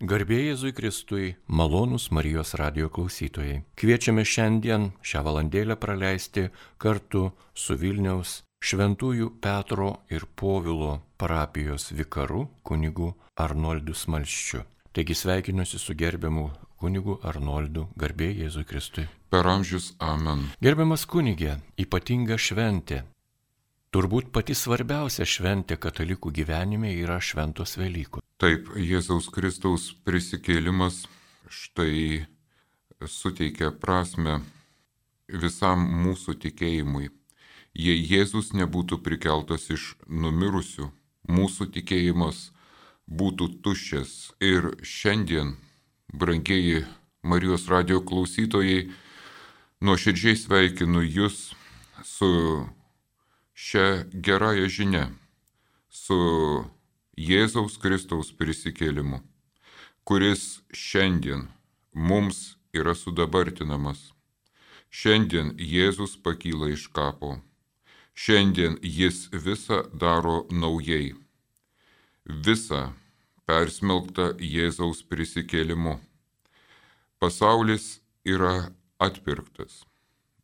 Garbėjai Jėzui Kristui, malonūs Marijos radio klausytojai. Kviečiame šiandien šią valandėlę praleisti kartu su Vilniaus Šventųjų Petro ir Povilo parapijos vikaru kunigu Arnoldu Smalščiu. Taigi sveikinuosi su gerbiamu kunigu Arnoldu, garbėjai Jėzui Kristui. Per amžius amen. Gerbiamas kunigė, ypatinga šventė. Turbūt pati svarbiausia šventė katalikų gyvenime yra šventos Velykų. Taip, Jėzaus Kristaus prisikėlimas štai suteikia prasme visam mūsų tikėjimui. Jei Jėzus nebūtų prikeltas iš numirusių, mūsų tikėjimas būtų tuščias. Ir šiandien, brangieji Marijos radio klausytojai, nuoširdžiai sveikinu Jūs su šia gerąją žinia, su Jėzaus Kristaus prisikėlimu, kuris šiandien mums yra sudabartinamas. Šiandien Jėzus pakyla iš kapo. Šiandien jis visą daro naujai. Visa persmelkta Jėzaus prisikėlimu. Pasaulis yra atpirktas,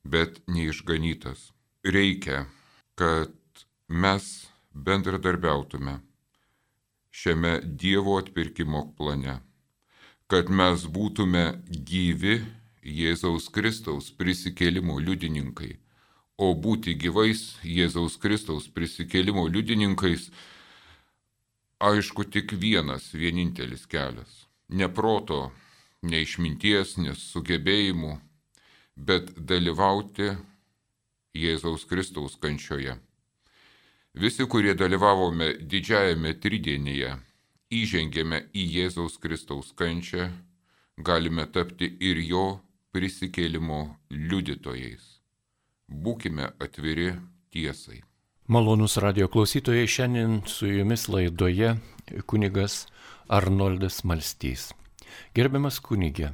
bet neišganytas. Reikia, kad mes bendradarbiautume šiame Dievo atpirkimo plane, kad mes būtume gyvi Jėzaus Kristaus prisikėlimo liudininkai, o būti gyvais Jėzaus Kristaus prisikėlimo liudininkais, aišku, tik vienas, vienintelis kelias - ne proto, ne išminties, nesugebėjimų, bet dalyvauti Jėzaus Kristaus kančioje. Visi, kurie dalyvavome didžiajame tridienyje, įžengėme į Jėzaus Kristaus kančią, galime tapti ir jo prisikėlimo liudytojais. Būkime atviri tiesai. Malonus radio klausytojai, šiandien su jumis laidoje kunigas Arnoldas Malstys. Gerbiamas kunigė,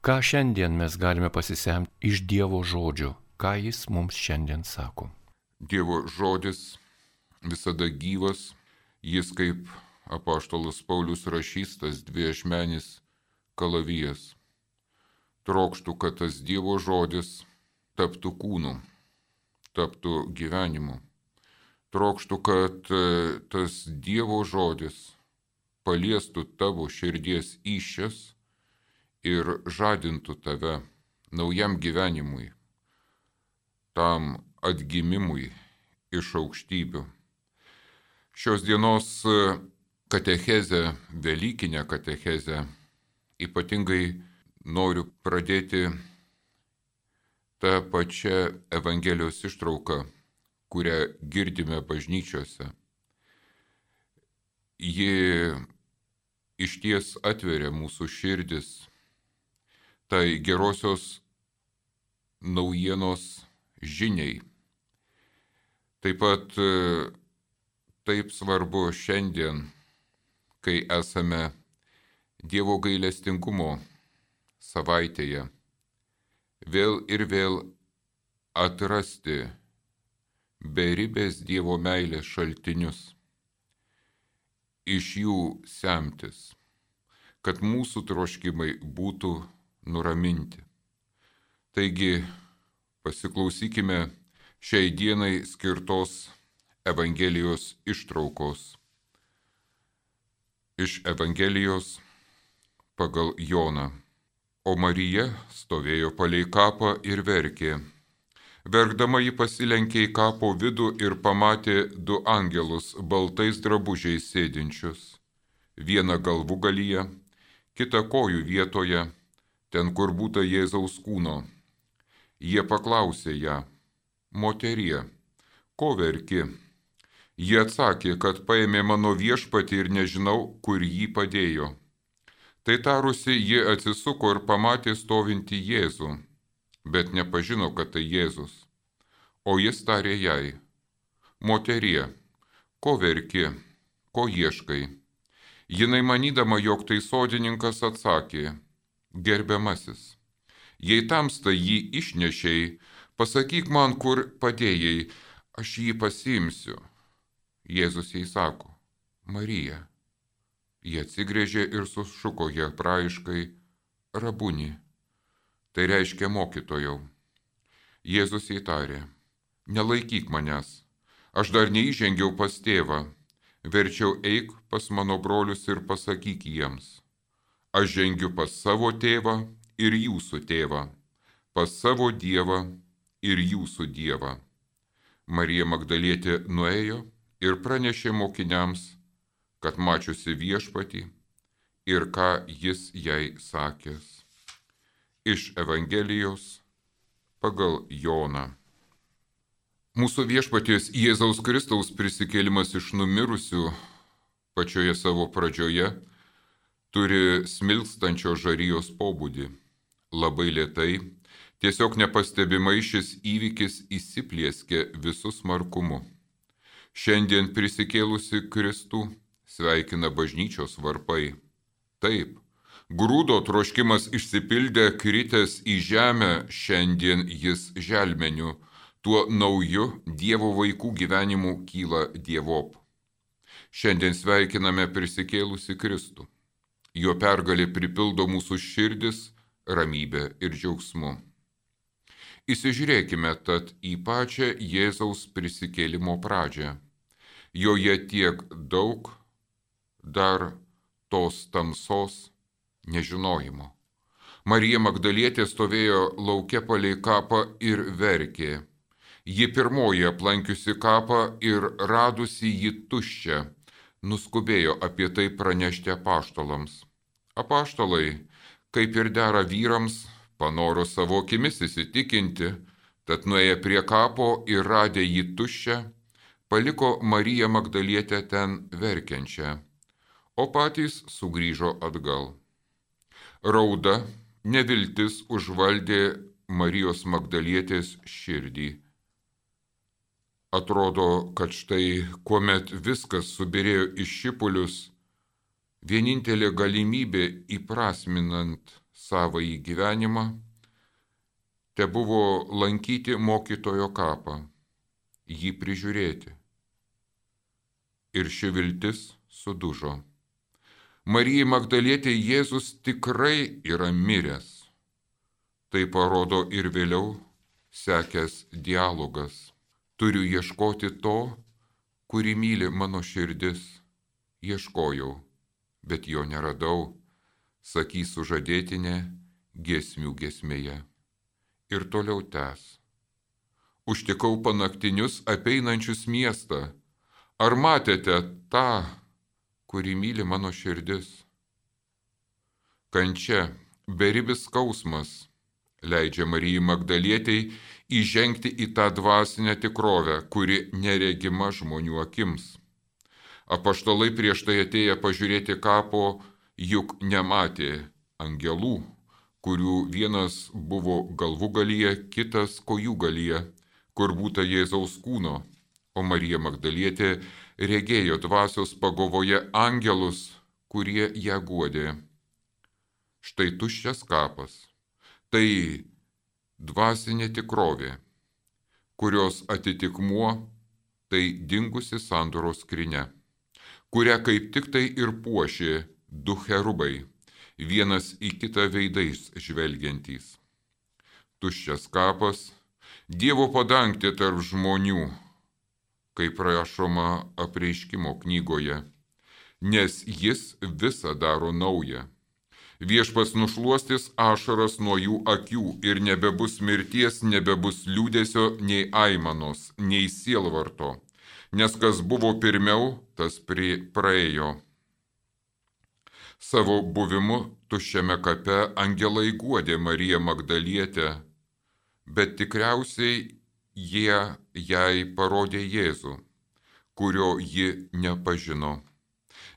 ką šiandien mes galime pasisemti iš Dievo žodžio, ką jis mums šiandien sako? Dievo žodis visada gyvas, jis kaip apaštalas Paulius rašys tas dviešmenis kalavijas. Trokštų, kad tas Dievo žodis taptų kūnu, taptų gyvenimu. Trokštų, kad e, tas Dievo žodis paliestų tavo širdies iššias ir žadintų tave naujam gyvenimui, tam atgimimui iš aukštybių šios dienos e, katechezę, Velykinę katechezę, ypatingai noriu pradėti tą pačią Evangelijos ištrauką, kurią girdime bažnyčiose. Ji iš ties atveria mūsų širdis tai gerosios naujienos žiniai. Taip pat e, taip svarbu šiandien, kai esame Dievo gailestingumo savaitėje, vėl ir vėl atrasti beribės Dievo meilės šaltinius, iš jų semtis, kad mūsų troškimai būtų nuraminti. Taigi pasiklausykime šiai dienai skirtos Evangelijos ištraukos. Iš Evangelijos pagal Joną. O Marija stovėjo palei kapą ir verkė. Verkdama ji pasilenkė į kapo vidų ir pamatė du angelus baltais drabužiais sėdinčius. Vieną galvų galyje, kitą kojų vietoje, ten kur būta Jėzaus kūno. Jie paklausė ją, moterie, ko verki? Jie atsakė, kad paėmė mano viešpatį ir nežinau, kur jį padėjo. Tai tarusi, ji atsisuko ir pamatė stovinti Jėzų, bet nepažino, kad tai Jėzus. O jis tarė jai, moterie, ko verki, ko ieškai. Jinai manydama, jog tai sodininkas atsakė, gerbiamasis, jei tamsta jį išnešiai, pasakyk man, kur padėjai, aš jį pasimsiu. Jėzus jai sako, Marija. Jie atsigrėžė ir sušuko hebrajiškai rabuni. Tai reiškia mokytojau. Jėzus įtarė, nelaikyk manęs, aš dar neįžengiau pas tėvą, verčiau eik pas mano brolius ir pasakyk jiems, aš žengiu pas savo tėvą ir jūsų tėvą, pas savo dievą ir jūsų dievą. Marija Magdalietė nuėjo ir pranešė mokiniams, kad mačiusi viešpatį ir ką jis jai sakęs. Iš Evangelijos pagal Joną. Mūsų viešpaties Jėzaus Kristaus prisikėlimas iš numirusių pačioje savo pradžioje turi smilkstančio žarijos pobūdį. Labai lietai, tiesiog nepastebimai šis įvykis įsiplieskė visus markumu. Šiandien prisikėlusi Kristų sveikina bažnyčios varpai. Taip, grūdo troškimas išsipildė kritęs į žemę, šiandien jis želmeniu, tuo nauju Dievo vaikų gyvenimu kyla Dievop. Šiandien sveikiname prisikėlusi Kristų. Jo pergalė pripildo mūsų širdis ramybę ir džiaugsmu. Įsižiūrėkime tad į pačią Jėzaus prisikėlimo pradžią. Joje tiek daug dar tos tamsos nežinojimo. Marija Magdalietė stovėjo laukia palei kapą ir verkė. Ji pirmoji aplankiusi kapą ir radusi jį tuščią, nuskubėjo apie tai pranešti apaštalams. Apaštalai, kaip ir dera vyrams, panoro savo akimis įsitikinti, tad nuėję prie kapo ir radę jį tuščią, paliko Mariją Magdalietę ten verkiančią o patys sugrįžo atgal. Rauda, neviltis užvaldė Marijos Magdalietės širdį. Atrodo, kad štai, kuomet viskas subirėjo iš šipulius, vienintelė galimybė įprasminant savąjį gyvenimą, te buvo lankyti mokytojo kapą, jį prižiūrėti. Ir ši viltis sudužo. Marijai Magdalietė Jėzus tikrai yra miręs. Tai parodo ir vėliau sekęs dialogas. Turiu ieškoti to, kurį myli mano širdis. Ieškojau, bet jo neradau, sakys sužadėtinė giesmių gesmėje. Ir toliau tęs. Užtikau panaktinius apeinančius miestą. Ar matėte tą, kurį myli mano širdis. Kančia, beribis skausmas leidžia Marijai Magdalietei įžengti į tą dvasinę tikrovę, kuri neregima žmonių akims. Apaštalai prieš tai atėję pažiūrėti kapo juk nematė angelų, kurių vienas buvo galvų galyje, kitas kojų galyje, kur būta Jėzaus kūno, o Marija Magdalietė regėjo dvasios pagovoje angelus, kurie ją guodė. Štai tuščias kapas. Tai dvasinė tikrovė, kurios atitikmuo tai dingusi sandoros skrinė, kurią kaip tik tai ir puošė du herubai, vienas į kitą veidais žvelgiantys. Tuščias kapas, Dievo padangtė tarp žmonių kaip rašoma apreiškimo knygoje, nes jis visą daro naują. Viešpas nušuostis ašaras nuo jų akių ir nebebus mirties, nebebus liūdėsio, nei aimanos, nei sielvarto, nes kas buvo pirmiau, tas praėjo. Savo buvimu tuščiame kape angelai guodė Mariją Magdalietę, bet tikriausiai jie jai parodė Jėzų, kurio ji nepažino.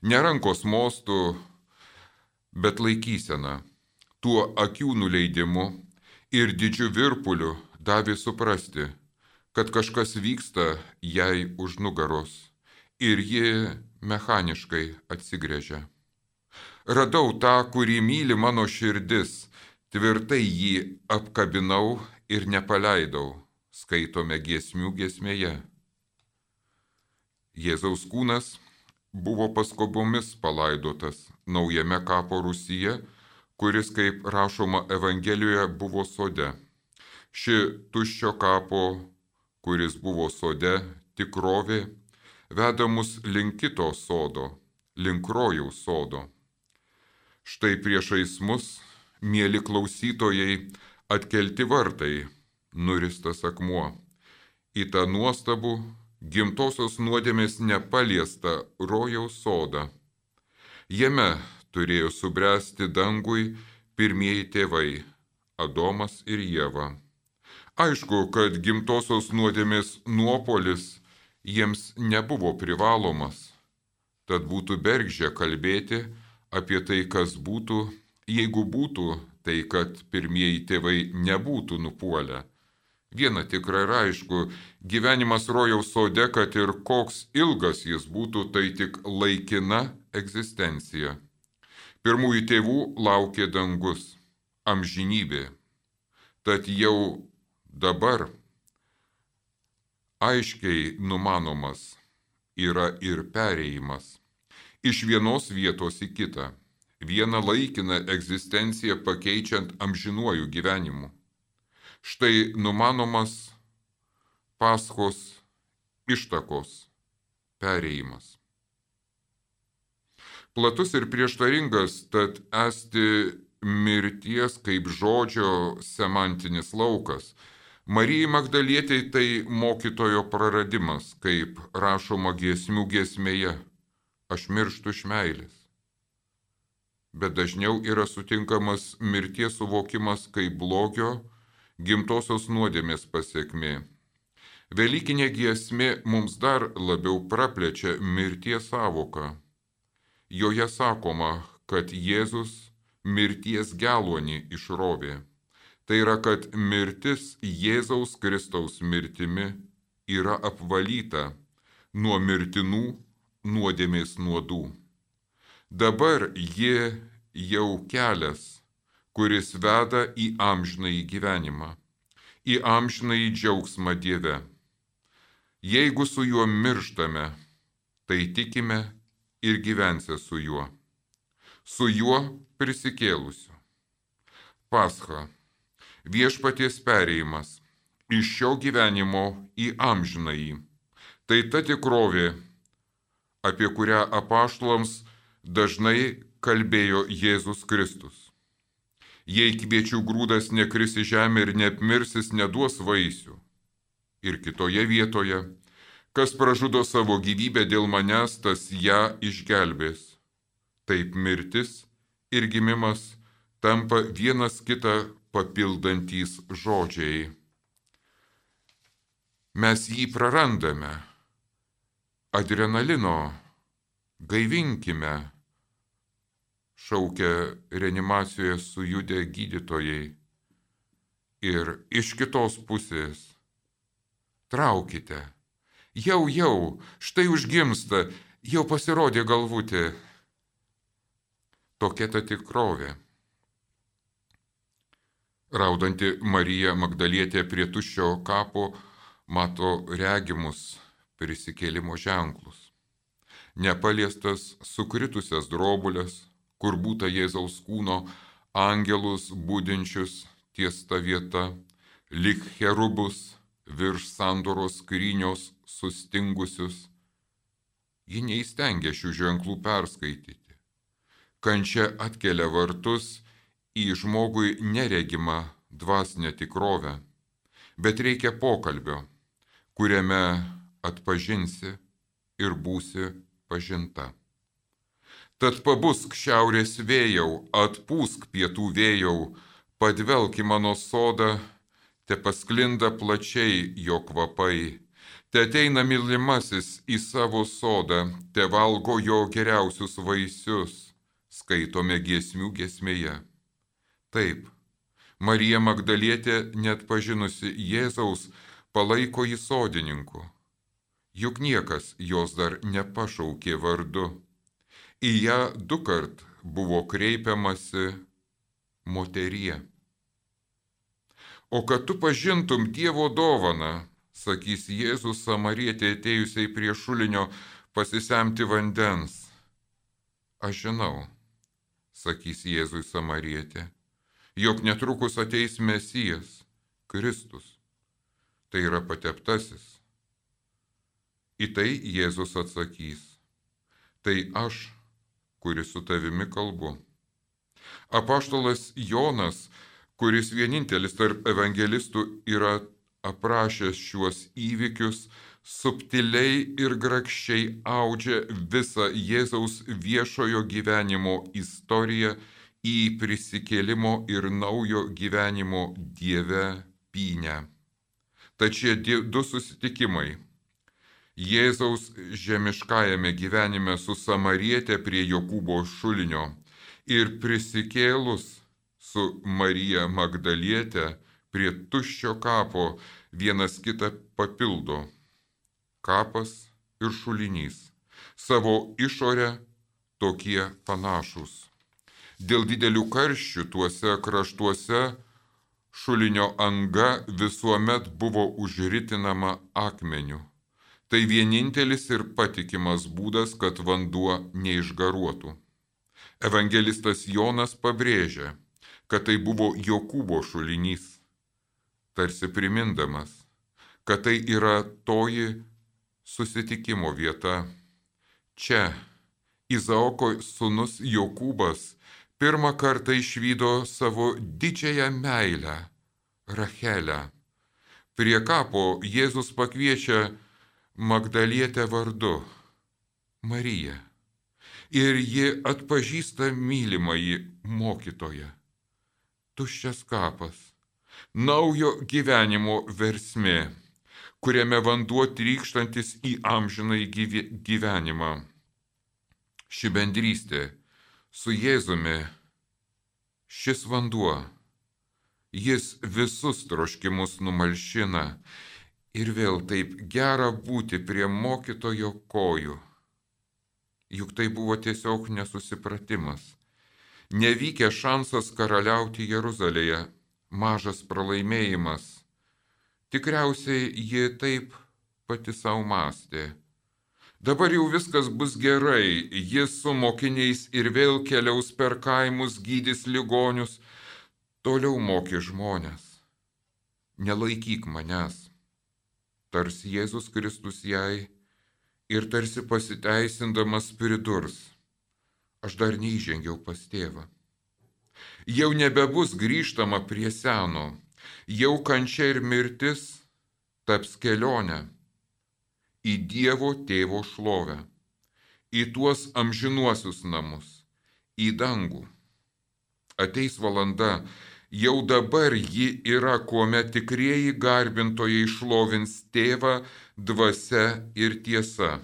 Ne rankos mostų, bet laikysena, tuo akių nuleidimu ir didžiu virpuliu davė suprasti, kad kažkas vyksta jai už nugaros ir ji mechaniškai atsigrėžia. Radau tą, kurį myli mano širdis, tvirtai jį apkabinau ir nepaleidau skaitome giesmių giesmėje. Jėzaus kūnas buvo paskobomis palaidotas naujame kapo Rusija, kuris, kaip rašoma Evangelijoje, buvo sode. Ši tuščio kapo, kuris buvo sode, tikrovė, veda mus link kito sodo, link rojaus sodo. Štai priešais mus, mėly klausytojai, atkelti vartai, nuristas akmuo. Į tą nuostabų gimtosios nuodėmės nepaliestą rojaus sodą. Jame turėjo subręsti dangui pirmieji tėvai - Adomas ir Jėva. Aišku, kad gimtosios nuodėmės nuopolis jiems nebuvo privalomas, tad būtų bergžė kalbėti apie tai, kas būtų, jeigu būtų tai, kad pirmieji tėvai nebūtų nupuolę Viena tikra ir aišku, gyvenimas rojaus sode, kad ir koks ilgas jis būtų, tai tik laikina egzistencija. Pirmųjų tėvų laukė dangus, amžinybė. Tad jau dabar aiškiai numanomas yra ir pereimas iš vienos vietos į kitą, vieną laikiną egzistenciją pakeičiant amžinuoju gyvenimu. Štai numanomas paskos ištakos pereimas. Platus ir prieštaringas, tad esti mirties kaip žodžio semantinis laukas. Marijai Magdalietei tai mokytojo praradimas, kaip rašoma giesmių giesmėje - aš mirštu iš meilės. Bet dažniau yra sutinkamas mirties suvokimas kaip blogio, gimtosios nuodėmės pasiekmė. Velykinė giesmė mums dar labiau praplečia mirties savoką. Joje sakoma, kad Jėzus mirties gelonį išrovė. Tai yra, kad mirtis Jėzaus Kristaus mirtimi yra apvalyta nuo mirtinų nuodėmės nuodų. Dabar jie jau kelias kuris veda į amžinąjį gyvenimą, į amžinąjį džiaugsmą Dieve. Jeigu su juo mirštame, tai tikime ir gyvensę su juo, su juo prisikėlusiu. Pascha - viešpaties pereimas iš šio gyvenimo į amžinąjį. Tai ta tikrovė, apie kurią apaštalams dažnai kalbėjo Jėzus Kristus. Jei kviečių grūdas nekris į žemę ir neapmirsis, neduos vaisių. Ir kitoje vietoje, kas pražudo savo gyvybę dėl manęs, tas ją išgelbės. Taip mirtis ir gimimas tampa vienas kitą papildantys žodžiai. Mes jį prarandame. Adrenalino gaivinkime šaukia reanimacijoje sujudę gydytojai. Ir iš kitos pusės traukite. Jau, jau, štai užgimsta, jau pasirodė galvutė. Tokia ta tikrovė. Raudanti Marija Magdalietė prie tuščio kapo mato regimus prisikėlimo ženklus. Nepaliestas sukritusias drobulės, kur būta Jėzaus kūno angelus būdinčius ties ta vieta, lik cherubus virš sandoros skrynios sustingusius. Ji neįstengia šių ženklų perskaityti. Kančia atkelia vartus į žmogui neregimą dvasinę tikrovę, bet reikia pokalbio, kuriame atpažinsi ir būsi pažinta. Tad pabusk šiaurės vėjau, atpūsk pietų vėjau, padvelk į mano sodą, te pasklinda plačiai jo kvapai, te ateina mylimasis į savo sodą, te valgo jo geriausius vaisius, skaitome giesmių giesmėje. Taip, Marija Magdalietė net pažinusi Jėzaus palaiko jį sodininku, juk niekas jos dar nepašaukė vardu į ją du kart buvo kreipiamasi moterie. O kad tu pažintum Dievo dovaną, sakys Jėzus Samarietė atėjusiai prie šulinio, pasisemti vandens. Aš žinau, sakys Jėzui Samarietė, jog netrukus ateis Mesijas, Kristus. Tai yra pateptasis. Į tai Jėzus atsakys, tai aš, kuris su tavimi kalbu. Apaštalas Jonas, kuris vienintelis tarp evangelistų yra aprašęs šiuos įvykius, subtiliai ir grakščiai audžia visą Jėzaus viešojo gyvenimo istoriją į prisikėlimo ir naujo gyvenimo Dieve pynę. Tačiau du susitikimai Jėzaus žemiškajame gyvenime su Samarietė prie Jokūbo šulinio ir prisikėlus su Marija Magdalietė prie tuščio kapo vienas kitą papildo. Kapas ir šulinys savo išorę tokie panašus. Dėl didelių karščių tuose kraštuose šulinio anga visuomet buvo užritinama akmeniu Tai vienintelis ir patikimas būdas, kad vanduo neišgaruotų. Evangelistas Jonas pabrėžia, kad tai buvo Jokūbo šulinys, tarsi primindamas, kad tai yra toji susitikimo vieta. Čia Izaoko sūnus Jokūbas pirmą kartą išvydo savo didžiąją meilę - Rachelę. Prie kapo Jėzus pakviečia Magdalietė vardu Marija. Ir ji atpažįsta mylimąjį mokytoją. Tuščias kapas, naujo gyvenimo versmė, kuriame vanduo trykštantis į amžinai gyvenimą. Ši bendrystė su Jėzumi, šis vanduo, jis visus troškimus numalšina Ir vėl taip gera būti prie mokytojo kojų. Juk tai buvo tiesiog nesusipratimas. Nevykė šansas karaliauti Jeruzalėje, mažas pralaimėjimas. Tikriausiai ji taip pati savo mąstė. Dabar jau viskas bus gerai, jis su mokiniais ir vėl keliaus per kaimus, gydys ligonius, toliau mokė žmonės. Nelaikyk manęs. Tars Jėzus Kristus jai ir tarsi pasiteisindamas pridurs, aš dar neįžengiau pas tėvą. Jau nebebus grįžtama prie seno, jau kančia ir mirtis taps kelionė į Dievo tėvo šlovę, į tuos amžinuosius namus, į dangų. Ateis valanda, jau dabar ji yra, kuomet tikrieji garbintojai šlovins tėvą dvasia ir tiesa.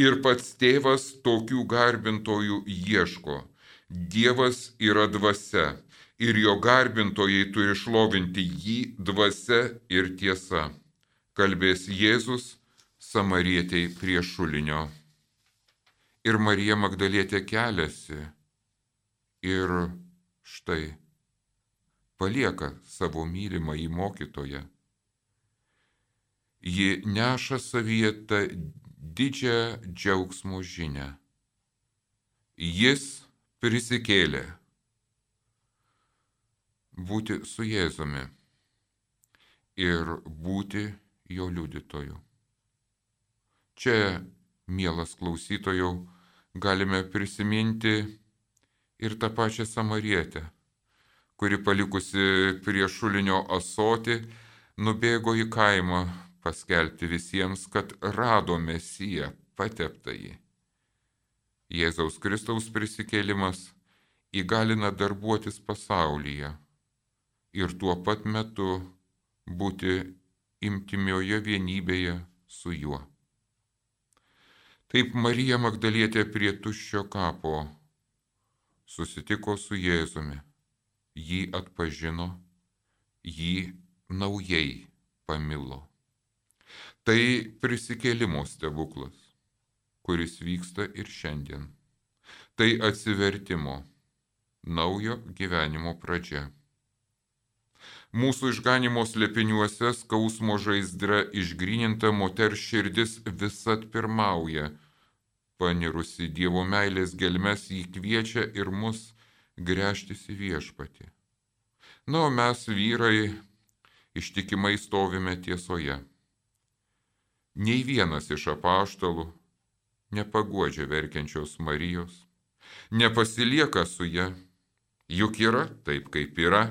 Ir pats tėvas tokių garbintojų ieško. Dievas yra dvasia ir jo garbintojai turi šlovinti jį dvasia ir tiesa. Kalbės Jėzus samarietiai prie šulinio. Ir Marija Magdalietė keliasi. Ir štai palieka savo mylimą į mokytoją. Ji neša savyje tą didžią džiaugsmo žinę. Jis prisikėlė būti su Jėzumi ir būti jo liudytoju. Čia, mielas klausytojau, galime prisiminti ir tą pačią Samarietę kuri palikusi prie šulinio asoti, nubėgo į kaimą paskelbti visiems, kad rado mesiją pateptąjį. Jėzaus Kristaus prisikėlimas įgalina darbuotis pasaulyje ir tuo pat metu būti imtimioje vienybėje su juo. Taip Marija Magdalietė prie tuščio kapo susitiko su Jėzumi jį atpažino, jį naujai pamilo. Tai prisikėlimo stebuklas, kuris vyksta ir šiandien. Tai atsivertimo, naujo gyvenimo pradžia. Mūsų išganimo slėpiniuose skausmo žaizdra išgrininta moters širdis visat pirmauja, panirusi Dievo meilės gelmes jį kviečia ir mus grėžtis į viešpatį. Na, o mes vyrai ištikimai stovime tiesoje. Nei vienas iš apaštalų nepaguodžia verkiančios Marijos, nepasilieka su ją, juk yra taip, kaip yra,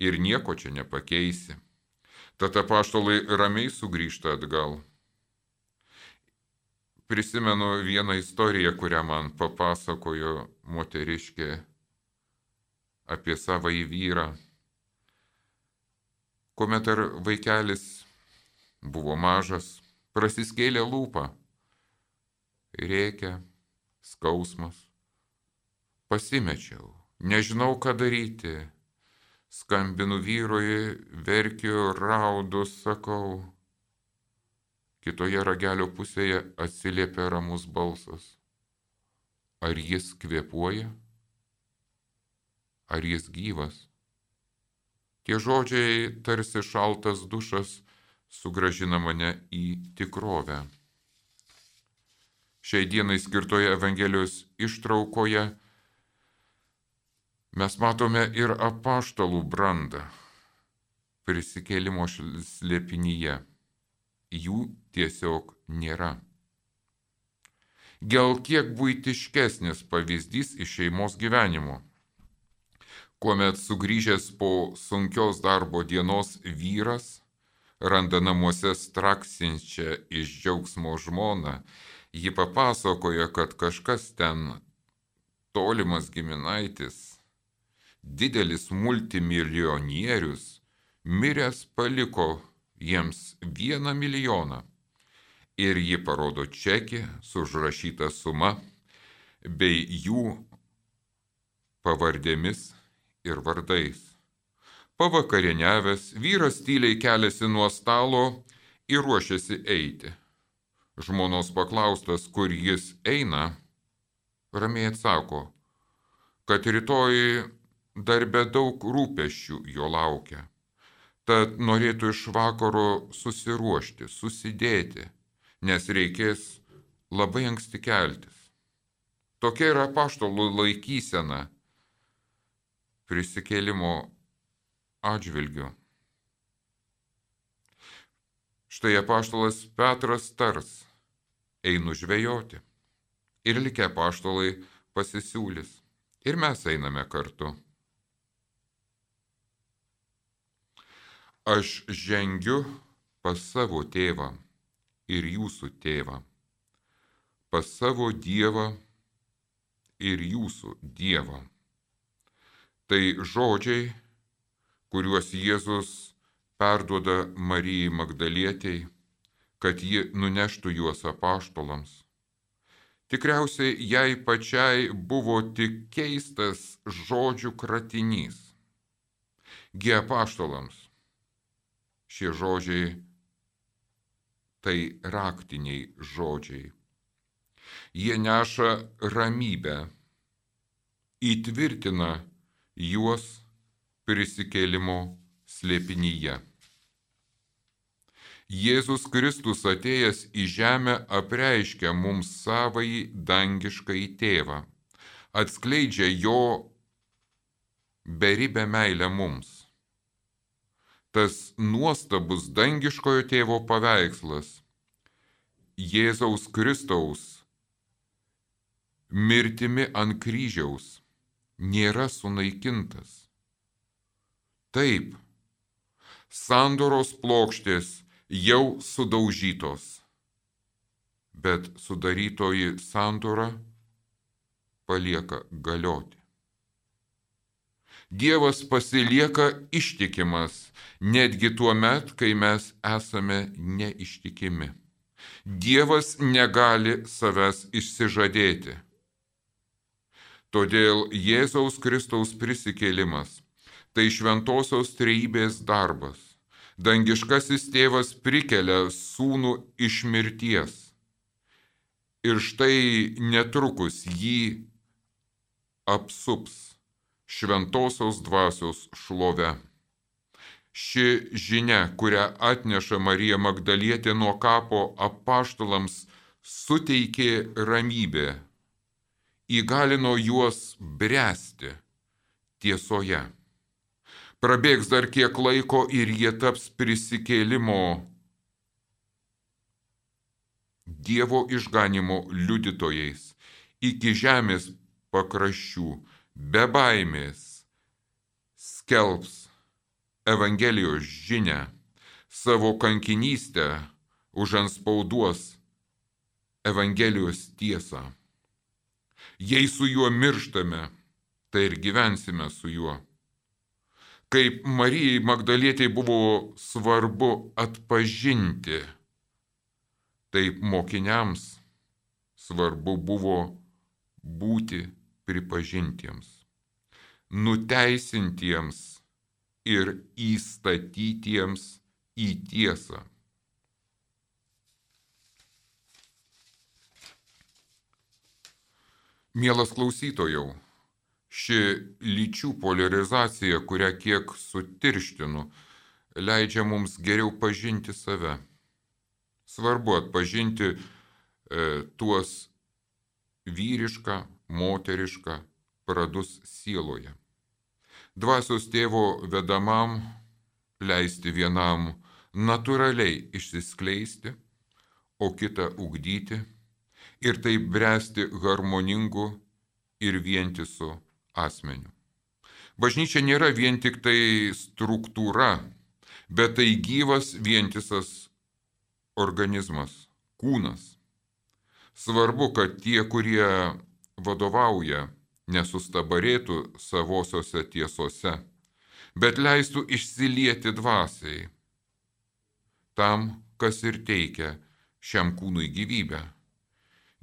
ir nieko čia nepakeisi. Tad apaštalai ramiai sugrįžta atgal. Prisimenu vieną istoriją, kurią man papasakojo moteriškė apie savo į vyrą. Kuomet ar vaikelis buvo mažas, prasiskėlė lūpą, rėkia, skausmas. Pasimečiau, nežinau, ką daryti. Skambinu vyrui, verkiu, raudu, sakau. Kitoje ragelio pusėje atsiliepia ramus balsas. Ar jis kvepuoja? Ar jis gyvas? Tie žodžiai tarsi šaltas dušas sugražina mane į tikrovę. Šiai dienai skirtoje Evangelijos ištraukoje mes matome ir apaštalų brandą prisikėlimo slėpinyje. Jų tiesiog nėra. Gal kiek būtiškesnis pavyzdys iš šeimos gyvenimo kuomet sugrįžęs po sunkios darbo dienos vyras randa namuose straksinčią iš džiaugsmo žmoną, ji papasakoja, kad kažkas ten tolimas giminaitis, didelis multimilijonierius, miręs paliko jiems vieną milijoną. Ir ji parodo čekį su užrašyta suma bei jų pavardėmis ir vardais. Pavakarieniavęs vyras tyliai keliasi nuo stalo ir ruošiasi eiti. Žmonos paklaustas, kur jis eina, ramiai atsako, kad rytoj darbe daug rūpeščių jo laukia. Tad norėtų iš vakaro susiruošti, susidėti, nes reikės labai anksti keltis. Tokia yra paštalų laikysena prisikėlimo atžvilgiu. Štai apaštalas Petras tars, einu žvejoti. Ir likę apaštalai pasisiūlys. Ir mes einame kartu. Aš žengiu pas savo tėvą ir jūsų tėvą, pas savo dievą ir jūsų dievą. Tai žodžiai, kuriuos Jėzus perduoda Marijai Magdalietėjai, kad ji nuneštų juos apaštolams. Tikriausiai jai pačiai buvo tik keistas žodžių kratinys. Gie apaštalams. Šie žodžiai tai raktiniai žodžiai. Jie neša ramybę, įtvirtina juos prisikėlimo slėpinyje. Jėzus Kristus atėjęs į žemę apreiškia mums savąjį dangišką į tėvą, atskleidžia jo beribę meilę mums. Tas nuostabus dangiškojo tėvo paveikslas Jėzaus Kristaus mirtimi ant kryžiaus nėra sunaikintas. Taip, sandoros plokštės jau sudaužytos, bet sudarytoji sandora palieka galioti. Dievas pasilieka ištikimas netgi tuo met, kai mes esame neištikimi. Dievas negali savęs išsižadėti Todėl Jėzaus Kristaus prisikėlimas tai šventosios trejybės darbas. Dangiškasis tėvas prikelia sūnų iš mirties. Ir štai netrukus jį apsups šventosios dvasios šlove. Ši žinia, kurią atneša Marija Magdalietė nuo kapo apaštalams, suteikė ramybę, įgalino juos bręsti tiesoje. Prabėgs dar kiek laiko ir jie taps prisikėlimo Dievo išganimo liudytojais iki žemės pakraščių, be baimės, skelbs Evangelijos žinę, savo kankinystę užanspauduos Evangelijos tiesą. Jei su juo mirštame, tai ir gyvensime su juo. Kaip Marijai Magdalietėje buvo svarbu atpažinti, taip mokiniams svarbu buvo būti pripažintiems, nuteisintiems ir įstatytiems į tiesą. Mielas klausytojau, ši lyčių polarizacija, kurią kiek sutirštinu, leidžia mums geriau pažinti save. Svarbu atpažinti e, tuos vyrišką, moterišką pradus sieloje. Dvasios tėvo vedamam leisti vienam natūraliai išsiskleisti, o kitą ugdyti ir taip bręsti harmoningu ir vientisu asmeniu. Bažnyčia nėra vien tik tai struktūra, bet tai gyvas vientisas organizmas, kūnas. Svarbu, kad tie, kurie vadovauja, nesustabarėtų savosiose tiesose, bet leistų išsilieti dvasiai tam, kas ir teikia šiam kūnui gyvybę.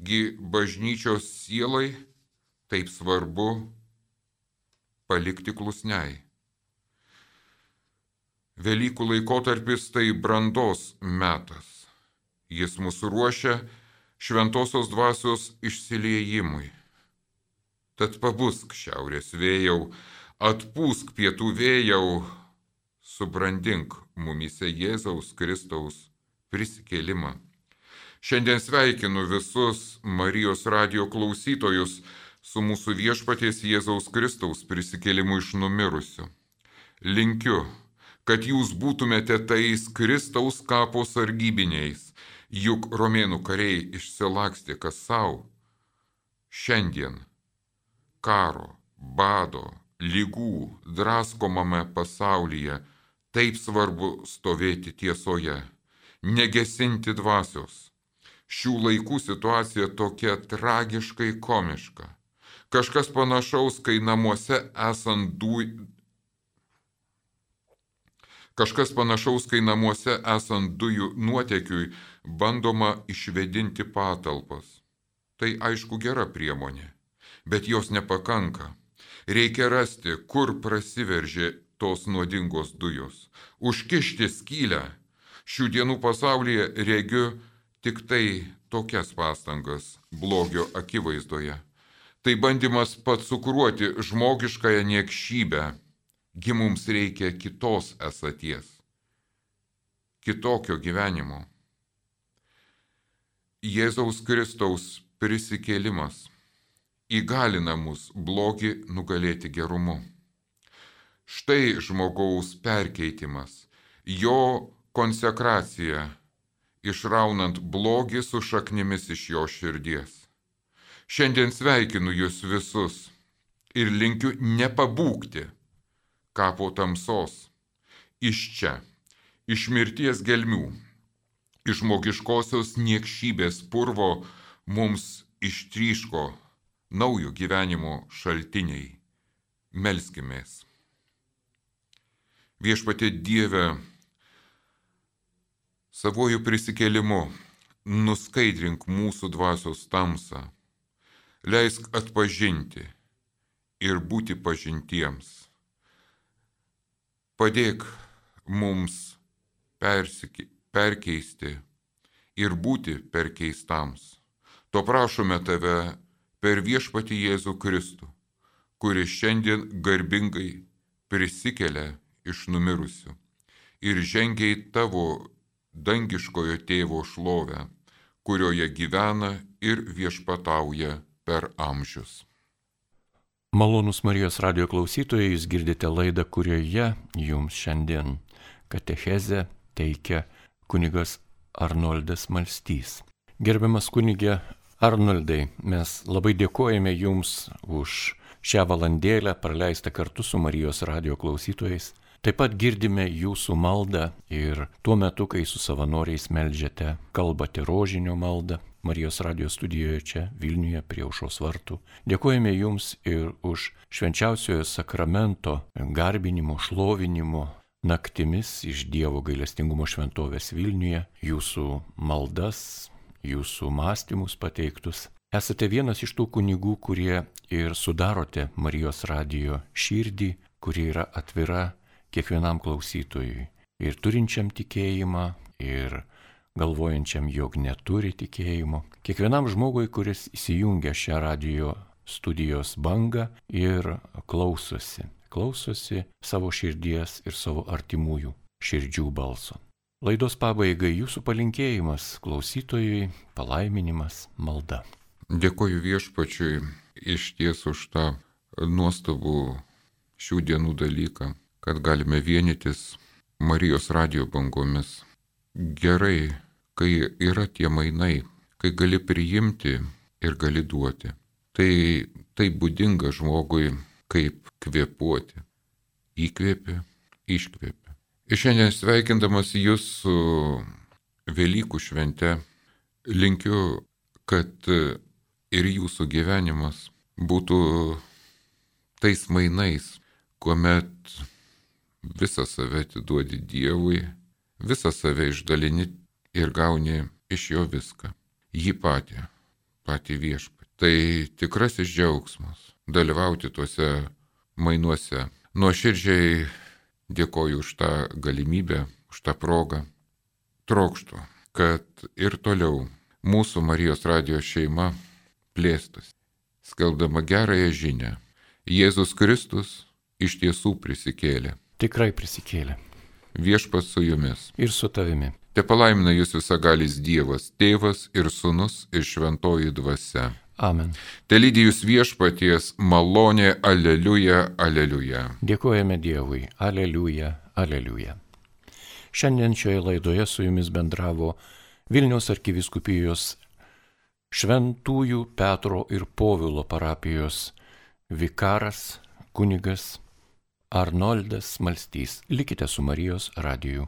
Gi bažnyčios sielai taip svarbu palikti klusniai. Velykų laikotarpis tai brandos metas. Jis mūsų ruošia šventosios dvasios išsiliejimui. Tad pabusk šiaurės vėjau, atpūsk pietų vėjau, subrandink mumise Jėzaus Kristaus prisikėlimą. Šiandien sveikinu visus Marijos radio klausytojus su mūsų viešpaties Jėzaus Kristaus prisikėlimu iš numirusių. Linkiu, kad jūs būtumėte tais Kristaus kapo sargybiniais, juk romėnų kariai išsilakstė kas savo. Šiandien karo, bado, lygų, draskomame pasaulyje taip svarbu stovėti tiesoje, negesinti dvasios. Šių laikų situacija tokia tragiškai komiška. Kažkas panašaus, kai namuose esant dujų. Kažkas panašaus, kai namuose esant dujų nuotekiui bandoma išvedinti patalpas. Tai aišku gera priemonė, bet jos nepakanka. Reikia rasti, kur prasiveržė tos nuodingos dujos. Užkišti skylę. Šių dienų pasaulyje regiu tik tai tokias pastangas blogio akivaizdoje tai bandymas pats sukruoti žmogiškąją niekšybę. Gi mums reikia kitos esaties, kitokio gyvenimo. Jėzaus Kristaus prisikėlimas įgalina mus blogį nugalėti gerumu. Štai žmogaus perkeitimas, jo konsekracija, išraunant blogį su šaknimis iš jo širdies. Šiandien sveikinu jūs visus ir linkiu nepabūkti kapo tamsos iš čia, iš mirties gelmių, iš žmogiškosios niekšybės purvo mums ištryško naujo gyvenimo šaltiniai. Melskimės. Viešpatė Dieve, savojų prisikėlimu nuskaidrink mūsų dvasios tamsą leisk atpažinti ir būti pažintiems. Padėk mums persiki, perkeisti ir būti perkeistams. To prašome tave per viešpati Jėzų Kristų, kuris šiandien garbingai prisikelia iš numirusių ir žengia į tavo dangiškojo tėvo šlovę, kurioje gyvena ir viešpatauja per amžius. Malonus Marijos radio klausytojai, jūs girdite laidą, kurioje jums šiandien katechezę teikia kunigas Arnoldas Malstys. Gerbiamas kunigė Arnoldai, mes labai dėkojame Jums už šią valandėlę praleistą kartu su Marijos radio klausytojais. Taip pat girdime jūsų maldą ir tuo metu, kai su savanoriais melžiate, kalbate rožinio maldą Marijos radio studijoje čia Vilniuje prie aušos vartų. Dėkojame Jums ir už švenčiausiojo sakramento garbinimo, šlovinimo naktimis iš Dievo gailestingumo šventovės Vilniuje, jūsų maldas, jūsų mąstymus pateiktus. Esate vienas iš tų kunigų, kurie ir sudarote Marijos radio širdį, kuri yra atvira kiekvienam klausytojui. Ir turinčiam tikėjimą, ir galvojančiam, jog neturi tikėjimo. Kiekvienam žmogui, kuris įsijungia šią radio studijos bangą ir klausosi. Klausosi savo širdies ir savo artimųjų širdžių balso. Laidos pabaigai jūsų palinkėjimas klausytojui, palaiminimas, malda. Dėkoju viešpačiui iš ties už tą nuostabų šių dienų dalyką, kad galime vienytis Marijos radio bangomis. Gerai, kai yra tie mainai, kai gali priimti ir gali duoti. Tai tai būdinga žmogui kaip kvepuoti. Įkvėpi, iškvėpi. Šiandien sveikindamas jūs su Velykų švente, linkiu, kad ir jūsų gyvenimas būtų tais mainais, kuomet visą save atiduodi Dievui, visą save išdalini ir gauni iš jo viską. Jį patį, patį viešpatį. Tai tikrasis džiaugsmas dalyvauti tuose mainuose. Nuoširdžiai dėkoju už tą galimybę, už tą progą. Trokštų, kad ir toliau mūsų Marijos radijos šeima plėstas, skelbdama gerąją žinę. Jėzus Kristus iš tiesų prisikėlė. Tikrai prisikėlė. Viešpas su jumis. Ir su tavimi. Te palaimina jūs visagalis Dievas, Tėvas ir Sūnus ir Šventoji Dvasia. Amen. Te lydi jūs viešpaties malonė, aleliuja, aleliuja. Dėkojame Dievui. Aleliuja, aleliuja. Šiandien šioje laidoje su jumis bendravo Vilniaus arkiviskupijos Šventųjų Petro ir Povilo parapijos vikaras, kunigas Arnoldas Malstys. Likite su Marijos radiju.